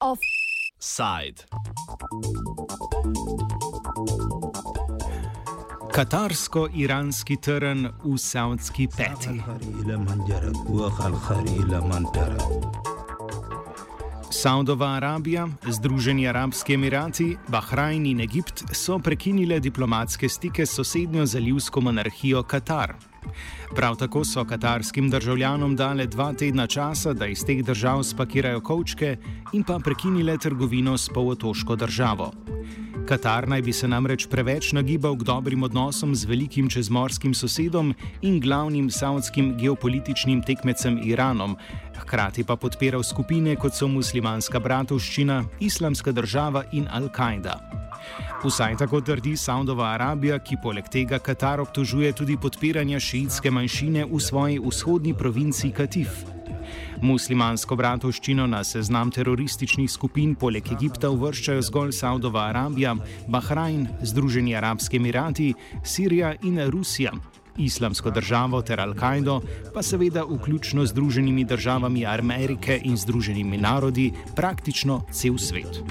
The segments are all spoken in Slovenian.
Offside. Katarsko-iranski trn v Saudski peti. Saudova Arabija, Združeni arabski emirati, Bahrajn in Egipt so prekinile diplomatske stike s sosednjo zalivsko monarhijo Katar. Prav tako so katarskim državljanom dale dva tedna časa, da iz teh držav spakirajo kočke in pa prekinile trgovino s polotoško državo. Katar naj bi se namreč preveč nagibal k dobrim odnosom z velikim čezmorskim sosedom in glavnim saudskim geopolitičnim tekmecem Iranom, hkrati pa podpiral skupine kot so muslimanska bratovščina, islamska država in Al-Kaida. Vsaj tako trdi Saudova Arabija, ki poleg tega Katar obtožuje tudi podpiranja šiitske manjšine v svoji vzhodni provinci Katif. Muslimansko bratovščino na seznam terorističnih skupin poleg Egipta uvrščajo zgolj Saudova Arabija, Bahrajn, Združeni arabski emirati, Sirija in Rusija. Islamsko državo ter Al-Kaido, pa seveda vključno z Združenimi državami Amerike in Združenimi narodi, praktično cel svet.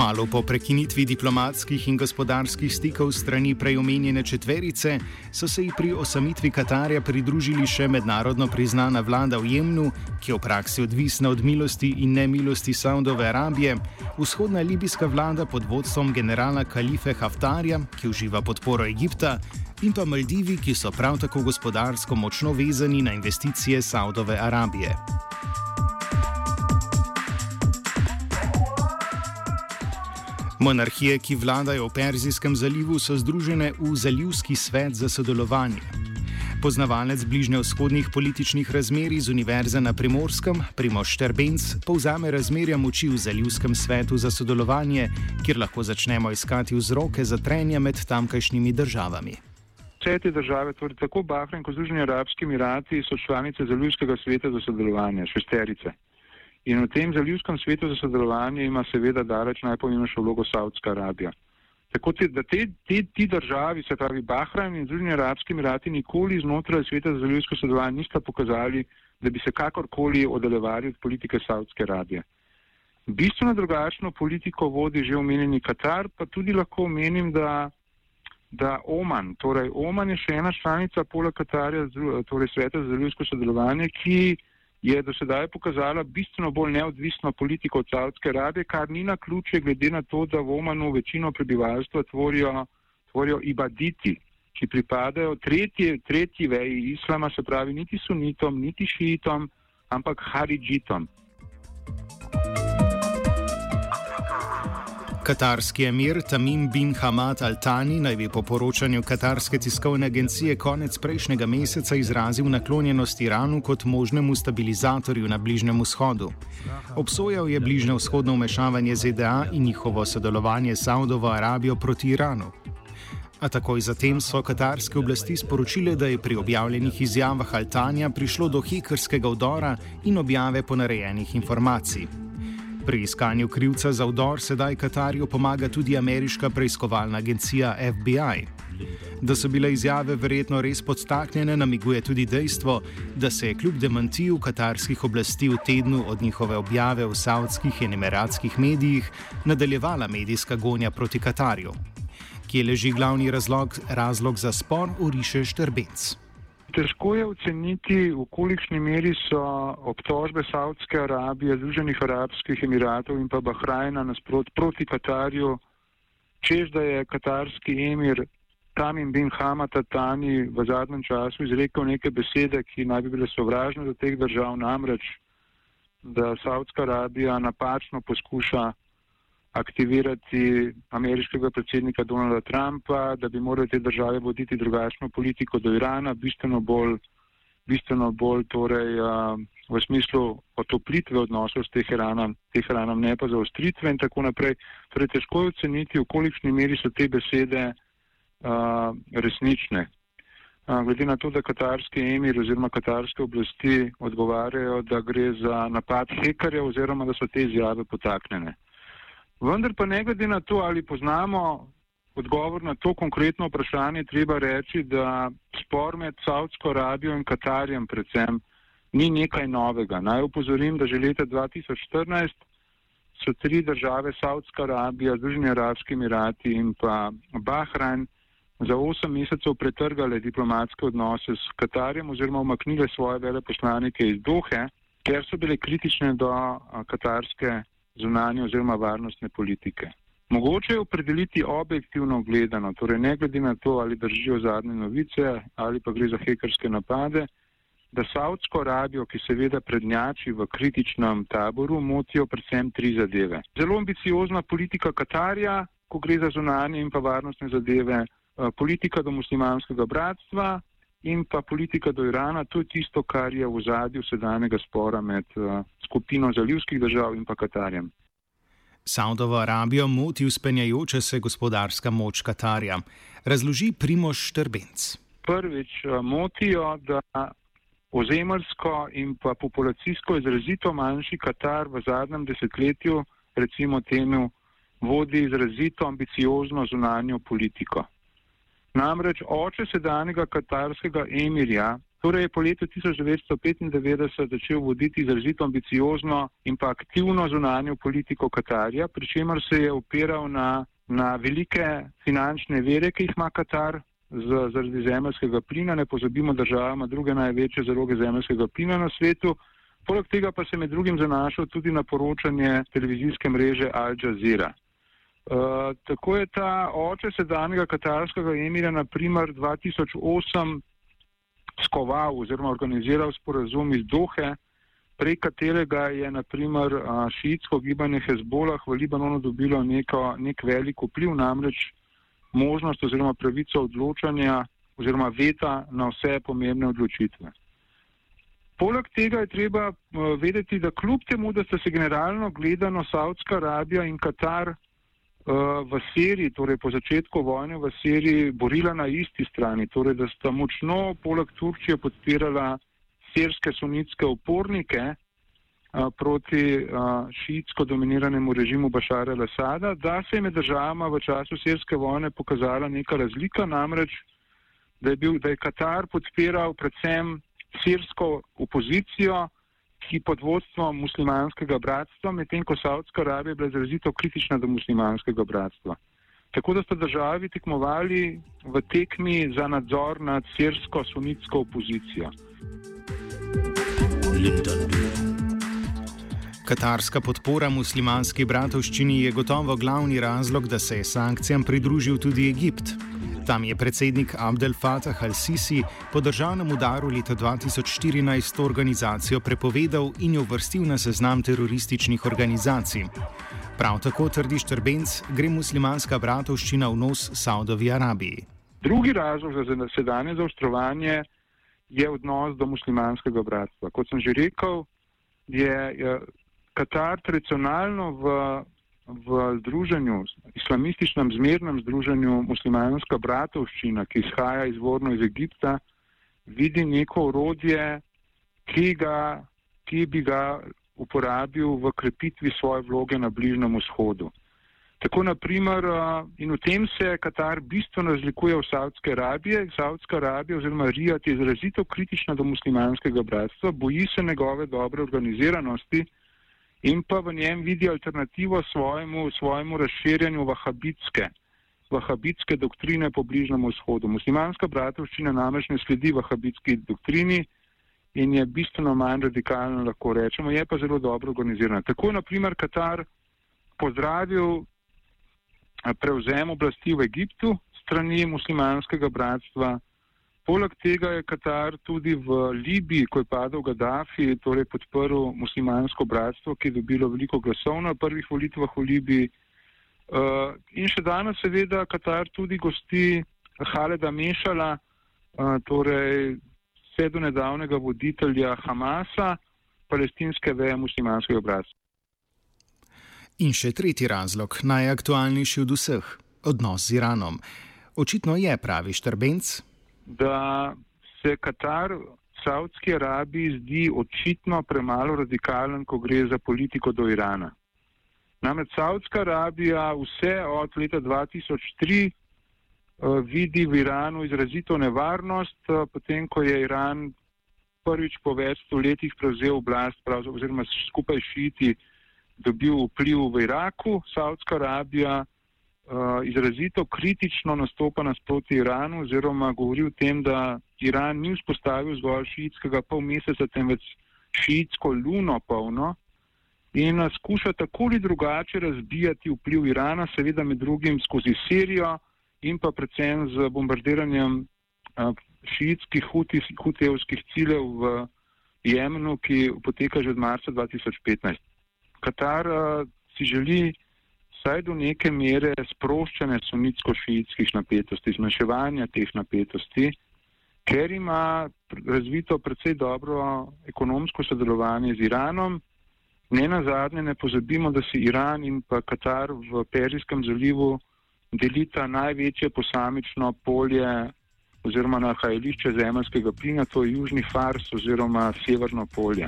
Kmalo po prekinitvi diplomatskih in gospodarskih stikov strani prejomenjene četverice so se ji pri osamitvi Katarja pridružili še mednarodno priznana vlada v Jemnu, ki je v praksi odvisna od milosti in nemilosti Saudove Arabije, vzhodna libijska vlada pod vodstvom generala Kalife Haftarja, ki uživa podporo Egipta, in pa Maldivi, ki so prav tako gospodarsko močno vezani na investicije Saudove Arabije. Monarhije, ki vladajo v Perzijskem zalivu, so združene v Zalivski svet za sodelovanje. Poznavalec bližnjevzhodnih političnih razmerij z Univerze na Primorskem, Primoš Šterbenc, povzame razmerja moči v Zalivskem svetu za sodelovanje, kjer lahko začnemo iskati vzroke za trenja med tamkajšnjimi državami. Vse te države, torej tako Bahrein kot Združeni arabski emirati, so članice Zalivskega sveta za sodelovanje, šesterice. In v tem zalivskem svetu za sodelovanje ima seveda daleč najpomembnejšo vlogo Saudska Arabija. Tako te, da te, te, ti državi, se pravi Bahrajn in Združeni arabski emirati, nikoli znotraj sveta za zalivsko sodelovanje nista pokazali, da bi se kakorkoli oddaljevali od politike Saudske Arabije. Bistveno drugačno politiko vodi že omenjeni Katar, pa tudi lahko omenim, da, da Oman, torej Oman je še ena članica poleg Katarja, torej sveta za zalivsko sodelovanje, ki je do sedaj pokazala bistveno bolj neodvisno politiko od Saudske Arabije, kar ni na ključe glede na to, da v Omanu večino prebivalstva tvorijo, tvorijo ibaditi, ki pripadajo tretji, tretji veji islama, se pravi niti sunitom, niti šiitom, ampak haridžitom. Katarski emir Tamim bin Hamad Al-Tani naj bi po poročanju katarske tiskovne agencije konec prejšnjega meseca izrazil naklonjenost Iranu kot možnemu stabilizatorju na Bližnjem vzhodu. Obsojal je bližnje vzhodno umešavanje ZDA in njihovo sodelovanje s Saudovo Arabijo proti Iranu. A takoj zatem so katarske oblasti sporočile, da je pri objavljenih izjavah Altanja prišlo do hekerskega vdora in objave ponarejenih informacij. Pri iskanju krivca za vdor sedaj Katarju pomaga tudi ameriška preiskovalna agencija FBI. Da so bile izjave verjetno res podstaknjene, namiguje tudi dejstvo, da se je kljub demantiju katarskih oblasti v tednu od njihove objave v saudskih in emiratskih medijih nadaljevala medijska gonja proti Katarju. Kje leži glavni razlog, razlog za spor, uriše Štrbenc. Težko je oceniti, v kolikšni meri so obtožbe Saudske Arabije, Združenih arabskih emiratov in pa Bahrajna nasprot proti Katarju, čež da je katarski emir Tamim bin Hamad Tani v zadnjem času izrekel neke besede, ki naj bi bile sovražne do teh držav, namreč, da Saudska Arabija napačno poskuša aktivirati ameriškega predsednika Donalda Trumpa, da bi morali te države voditi drugačno politiko do Irana, bistveno bolj, bistveno bolj torej, uh, v smislu otoplitve odnosov s Teheranom, Teheranom, ne pa zaostritve in tako naprej. Torej, težko je oceniti, v kolikšni meri so te besede uh, resnične. glede na to, da katarski emir oziroma katarske oblasti odgovarjajo, da gre za napad hekarjev oziroma da so te izjave potaknjene. Vendar pa ne glede na to, ali poznamo odgovor na to konkretno vprašanje, treba reči, da spor med Saudsko Arabijo in Katarjem predvsem ni nekaj novega. Naj upozorim, da že leta 2014 so tri države, Saudska Arabija, Združeni Arabski Emirati in pa Bahrajn, za osem mesecev pretrgale diplomatske odnose s Katarjem oziroma omaknile svoje veleposlanike iz Dohe, ker so bile kritične do katarske zunanje oziroma varnostne politike. Mogoče je opredeliti objektivno gledano, torej ne glede na to, ali držijo zadnje novice ali pa gre za hekerske napade, da Saudsko Arabijo, ki seveda prednjači v kritičnem taboru, motijo predvsem tri zadeve. Zelo ambiciozna politika Katarja, ko gre za zunanje in pa varnostne zadeve, Eh, politika do muslimanskega bratstva in pa politika do Irana, to je tisto, kar je v zadju sedanjega spora med uh, skupino zalivskih držav in pa Katarjem. Saudovo Arabijo moti uspenjajoča se gospodarska moč Katarja. Razloži Primoš Štrbenc. Prvič uh, motijo, da ozemljsko in pa populacijsko izrazito manjši Katar v zadnjem desetletju, recimo temu, vodi izrazito ambiciozno zunanjo politiko. Namreč oče sedanjega katarskega emirja, torej je po letu 1995 začel voditi izrazito ambiciozno in pa aktivno zunanjo politiko Katarja, pri čemer se je opiral na, na velike finančne vere, ki jih ima Katar z, zaradi zemljskega plina. Ne pozabimo, država ima druge največje zaloge zemljskega plina na svetu. Poleg tega pa se je med drugim zanašal tudi na poročanje televizijske mreže Al Jazeera. Eh, tako je ta oče sedanjega katarskega emirja naprimer 2008 skoval oziroma organiziral sporazum iz Dohe, prek katerega je naprimer uh, eh, šiitsko gibanje Hezbolah v Libanonu dobilo neko, nek velik vpliv, namreč možnost oziroma pravico odločanja oziroma veta na vse pomembne odločitve. Poleg tega je treba uh, vedeti, da kljub temu, da sta se generalno gledano Saudska Arabija in Katar Eh, v Siriji, torej po začetku vojne v Siriji, borila na isti strani, torej da sta močno poleg Turčije podpirala sirske sunitske upornike a, eh, proti šiitsko dominiranemu režimu Bašara al-Assada, da se je med državama v času sirske vojne pokazala neka razlika, namreč da je, bil, da je Katar podpiral predvsem sirsko opozicijo, ki pod vodstvom muslimanskega bratstva, medtem ko Saudska Arabija je bila izrazito kritična do muslimanskega bratstva. Tako da sta državi tekmovali v tekmi za nadzor nad sirsko-sunitsko opozicijo. Katarska podpora muslimanski bratovščini je gotovo glavni razlog, da se je sankcijam pridružil tudi Egipt. Tam je predsednik Abdel Fattah al-Sisi po državnem udaru leta 2014 to organizacijo prepovedal in jo vrstil na seznam terorističnih organizacij. Prav tako trdi Štrbenc, gre muslimanska bratovščina v nos Saudovi Arabiji. Drugi razlog za sedanje zaostrovanje je odnos do muslimanskega bratstva. Kot sem že rekel, je Katar tradicionalno v v združenju, islamističnem zmernem združenju muslimanska bratovščina, ki izhaja izvorno iz Egipta, vidi neko orodje, ki, ga, ki bi ga uporabil v krepitvi svoje vloge na Bližnjem vzhodu. Tako naprimer, in v tem se Katar bistveno razlikuje od Saudske Arabije. Saudska Arabija oziroma Rijad je izrazito kritična do muslimanskega bratstva, boji se njegove dobre organiziranosti, in pa v njem vidi alternativo svojemu, svojemu razširjanju vahabitske, vahabitske doktrine po Bližnjem vzhodu. Muslimanska bratovščina namreč ne sledi vahabitski doktrini in je bistveno manj radikalna, lahko rečemo, je pa zelo dobro organizirana. Tako je naprimer Katar pozdravil prevzem oblasti v Egiptu strani muslimanskega bratstva. Poleg tega je Katar tudi v Libiji, ko je padel Gaddafi, torej podprl muslimansko bratstvo, ki je dobilo veliko glasov na prvih volitvah v Libiji. Uh, in še danes seveda Katar tudi gosti Haleda Mešala, uh, torej vse do nedavnega voditelja Hamasa, palestinske veje muslimanskega bratstva. In še tretji razlog, najaktualnejši od vseh, odnos z Iranom. Očitno je pravi Štrbenc, da se Katar Saudski Arabiji zdi očitno premalo radikalen, ko gre za politiko do Irana. Namreč Saudska Arabija vse od leta 2003 uh, eh, vidi v Iranu izrazito nevarnost, uh, potem ko je Iran prvič po več stoletjih prevzel oblast, oziroma skupaj šiti dobil vpliv v Iraku, Saudska Arabija izrazito kritično nastopa nasproti Iranu oziroma govori o tem, da Iran ni vzpostavil zgolj šiitskega pol meseca, temveč šiitsko luno polno in uh, skuša tako ali drugače razbijati vpliv Irana, seveda med drugim skozi Sirijo in pa predvsem z bombardiranjem uh, šiitskih hutevskih ciljev v Jemenu, ki poteka že od marca 2015. Katar uh, si želi vsaj do neke mere sproščanja sunitsko-šiitskih napetosti, zmanjševanja teh napetosti, ker ima razvito predvsej dobro ekonomsko sodelovanje z Iranom. Ne na zadnje ne pozabimo, da si Iran in pa Katar v Perzijskem zalivu delita največje posamično polje oziroma nahajališče zemljskega plina, to je Južni Fars oziroma Severno polje.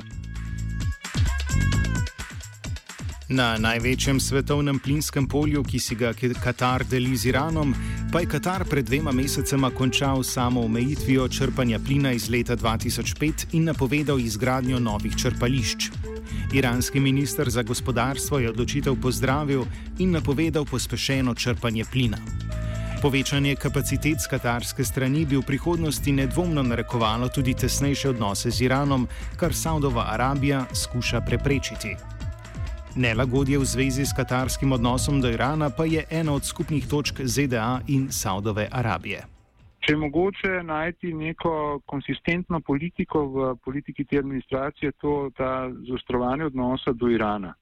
Na največjem svetovnem plinskem polju, ki si ga Katar deli z Iranom, pa je Katar pred dvema mesecema končal samo omejitvijo črpanja plina iz leta 2005 in napovedal izgradnjo novih črpališč. Iranski minister za gospodarstvo je odločitev pozdravil in napovedal pospešeno črpanje plina. Povečanje kapacitet z katarske strani bi v prihodnosti nedvomno narekovalo tudi tesnejše odnose z Iranom, kar Saudova Arabija skuša preprečiti. Nelagodje v zvezi s katarskim odnosom do Irana pa je ena od skupnih točk ZDA in Saudove Arabije. Če je mogoče najti neko konsistentno politiko v politiki te administracije, to ta zaostrovanje odnosa do Irana.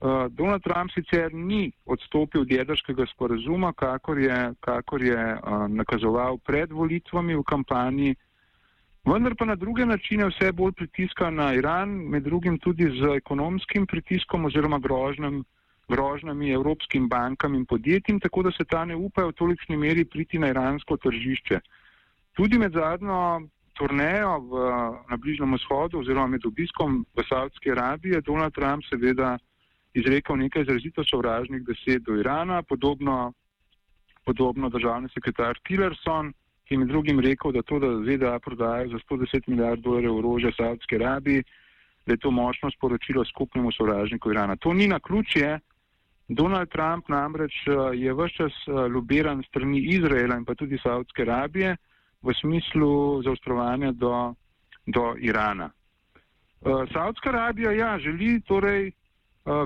Uh, Donald Trump sicer ni odstopil od jedrskega sporazuma, kakor je, kakor je uh, nakazoval pred volitvami v kampanji, Vendar pa na druge načine vse bolj pritiska na Iran, med drugim tudi z ekonomskim pritiskom oziroma grožnjem, grožnjami evropskim bankam in podjetjem, tako da se ta ne upajo v tolikšni meri priti na iransko tržišče. Tudi med zadnjo turnejo v, na Bližnjem vzhodu oziroma med obiskom v Saudski Arabiji je Donald Trump seveda izrekel nekaj izrazito sovražnih besed do Irana, podobno, podobno državni sekretar Tillerson je med drugim rekel, da to, da ZDA prodajajo za 110 milijard dolarjev orožja Saudski Arabiji, da je to močno sporočilo skupnemu sovražniku Irana. To ni na ključje. Donald Trump namreč eh, je vse čas eh, lobiran strani Izraela in pa tudi Saudske Arabije v smislu zaostrovanja do, do Irana. Eh, Saudska Arabija ja, želi torej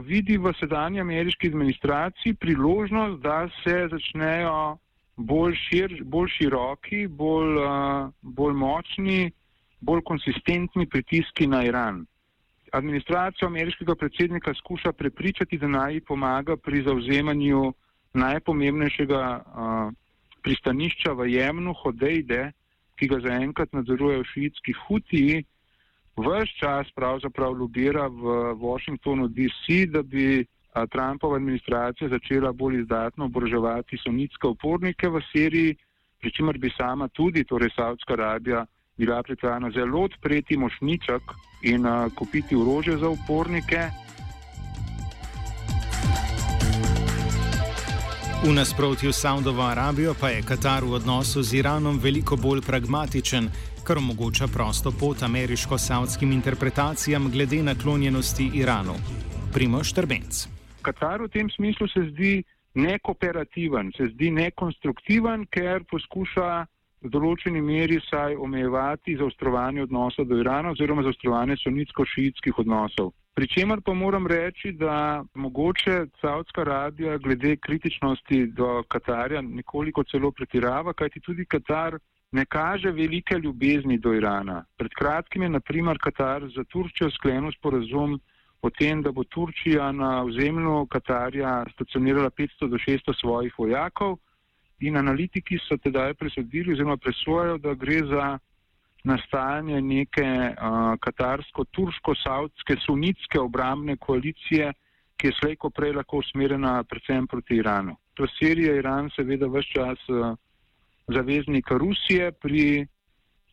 vidi v sedanji ameriški administraciji priložnost, da se začnejo bolj, šir, bolj široki, bolj, uh, bolj močni, bolj konsistentni pritiski na Iran. Administracija ameriškega predsednika skuša prepričati, da naj pomaga pri zauzemanju najpomembnejšega uh, pristanišča v Jemnu, Hodejde, ki ga zaenkrat nadzorujejo šiitski hutiji, vse čas pravzaprav lobira v Washingtonu DC, da bi Trumpova administracija začela bolj izdatno oboroževati sunitske upornike v Siriji, pri čemer bi sama tudi, torej Saudska Arabija, bila pripravljena zelo odpreti mošničak in uh, kupiti orože za upornike. V nasprotju s Saudovo Arabijo pa je Katar v odnosu z Iranom veliko bolj pragmatičen, kar omogoča prosto pot ameriško-saudskim interpretacijam glede naklonjenosti Iranu. Primoš Trbenc. Katar v tem smislu se zdi nekooperativen, se zdi nekonstruktiven, ker poskuša v določeni meri saj omejevati zaostrovanje odnosov do Irana oziroma zaostrovanje sunitsko-šiitskih odnosov. Pričemer pa moram reči, da mogoče Saudska Arabija glede kritičnosti do Katarja nekoliko celo pretirava, kajti tudi Katar ne kaže velike ljubezni do Irana. Pred kratkim je naprimer Katar za Turčijo sklenil sporazum o tem, da bo Turčija na ozemlju Katarja stacionirala 500 do 600 svojih vojakov in analitiki so tedaj presodili oziroma presojajo, da gre za nastajanje neke uh, katarsko-turško-saudske sunitske obramne koalicije, ki je slejko prej lahko usmerjena predvsem proti Iranu. To Sirija, Iran seveda vse čas uh, zaveznik Rusije pri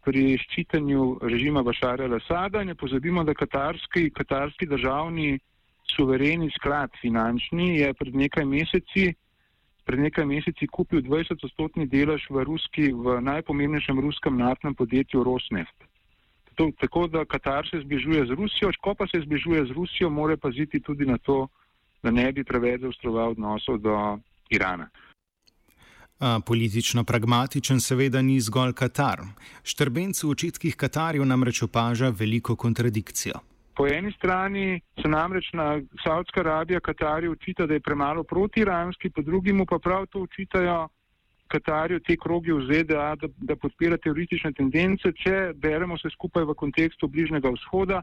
pri ščitanju režima Bašara Lasada. Ne pozabimo, da katarski, katarski državni suvereni sklad finančni je pred nekaj meseci, pred nekaj meseci kupil 20-odstotni delež v, ruski, v najpomembnejšem ruskem naftnem podjetju Rosneft. To, tako da Katar se zbližuje z Rusijo, ko pa se zbližuje z Rusijo, mora paziti tudi na to, da ne bi preveč zaostroval odnosov do Irana. A politično pragmatičen seveda ni zgolj Katar. Štrbenc v očitkih Katarju namreč opaža veliko kontradikcijo. Po eni strani se namreč na Saudska Arabija Katarju očita, da je premalo protiranski, po drugim pa prav to očitajo Katarju te krogi v ZDA, da, da podpira teroristične tendence, če beremo se skupaj v kontekstu Bližnjega vzhoda.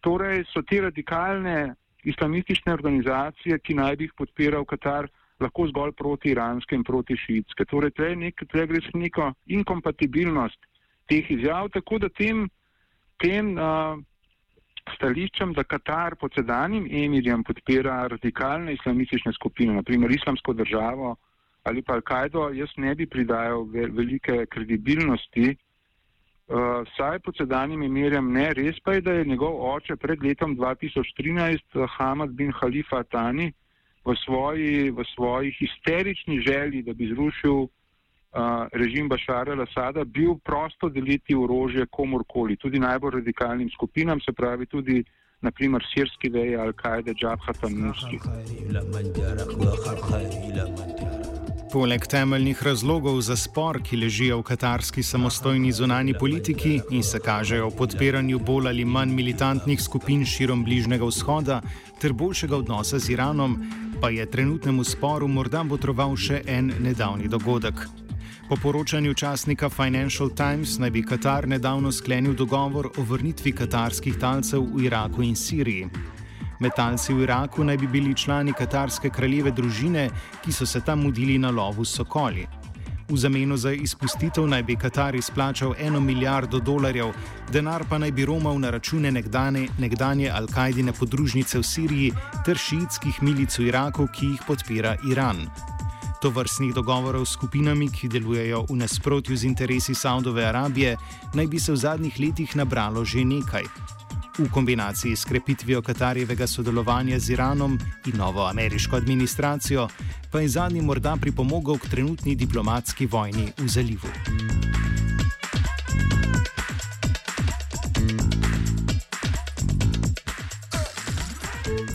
Torej so te radikalne islamistične organizacije, ki naj bi jih podpiral Katar, lahko zgolj proti-iranske in proti-šiitske. Torej, tle, nek, gre za neko inkompatibilnost teh izjav, tako da tem, tem uh, stališčem, da Katar pod sedanjim emirjem podpira radikalne islamistične skupine, naprimer islamsko državo ali pa Al-Kaido, jaz ne bi pridajal velike kredibilnosti, uh, saj pod sedanjim emirjem ne, res pa je, da je njegov oče pred letom 2013, Hamad bin Khalifa Tani, v svoji, v svoji histerični želji, da bi zrušil uh, režim Bašara al-Assada, bil prosto deliti orožje komorkoli, tudi najbolj radikalnim skupinam, se pravi tudi naprimer sirski veje Al-Kaide, Džabhata, Musti. Poleg temeljnih razlogov za spor, ki ležijo v katarski samostojni zunani politiki in se kažejo v podpiranju bolj ali manj militantnih skupin širom Bližnjega vzhoda ter boljšega odnosa z Iranom, pa je trenutnemu sporu morda botroval še en nedavni dogodek. Po poročanju časnika Financial Times naj bi Katar nedavno sklenil dogovor o vrnitvi katarskih talcev v Iraku in Siriji. Metalci v Iraku naj bi bili člani katarske kraljeve družine, ki so se tam mudili na lovu sokoli. V zameno za izpustitev naj bi Katar izplačal eno milijardo dolarjev, denar pa naj bi romal na račune nekdane, nekdanje Al-Kaidine podružnice v Siriji ter šiitskih milic v Iraku, ki jih podpira Iran. To vrstnih dogovorov s skupinami, ki delujejo v nasprotju z interesi Saudove Arabije, naj bi se v zadnjih letih nabralo že nekaj. V kombinaciji s krepitvijo Katarjevega sodelovanja z Iranom in novo ameriško administracijo, pa je zadnji morda pripomogel k trenutni diplomatski vojni v zalivu.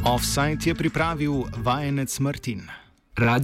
Offside je pripravil vajenec Martin.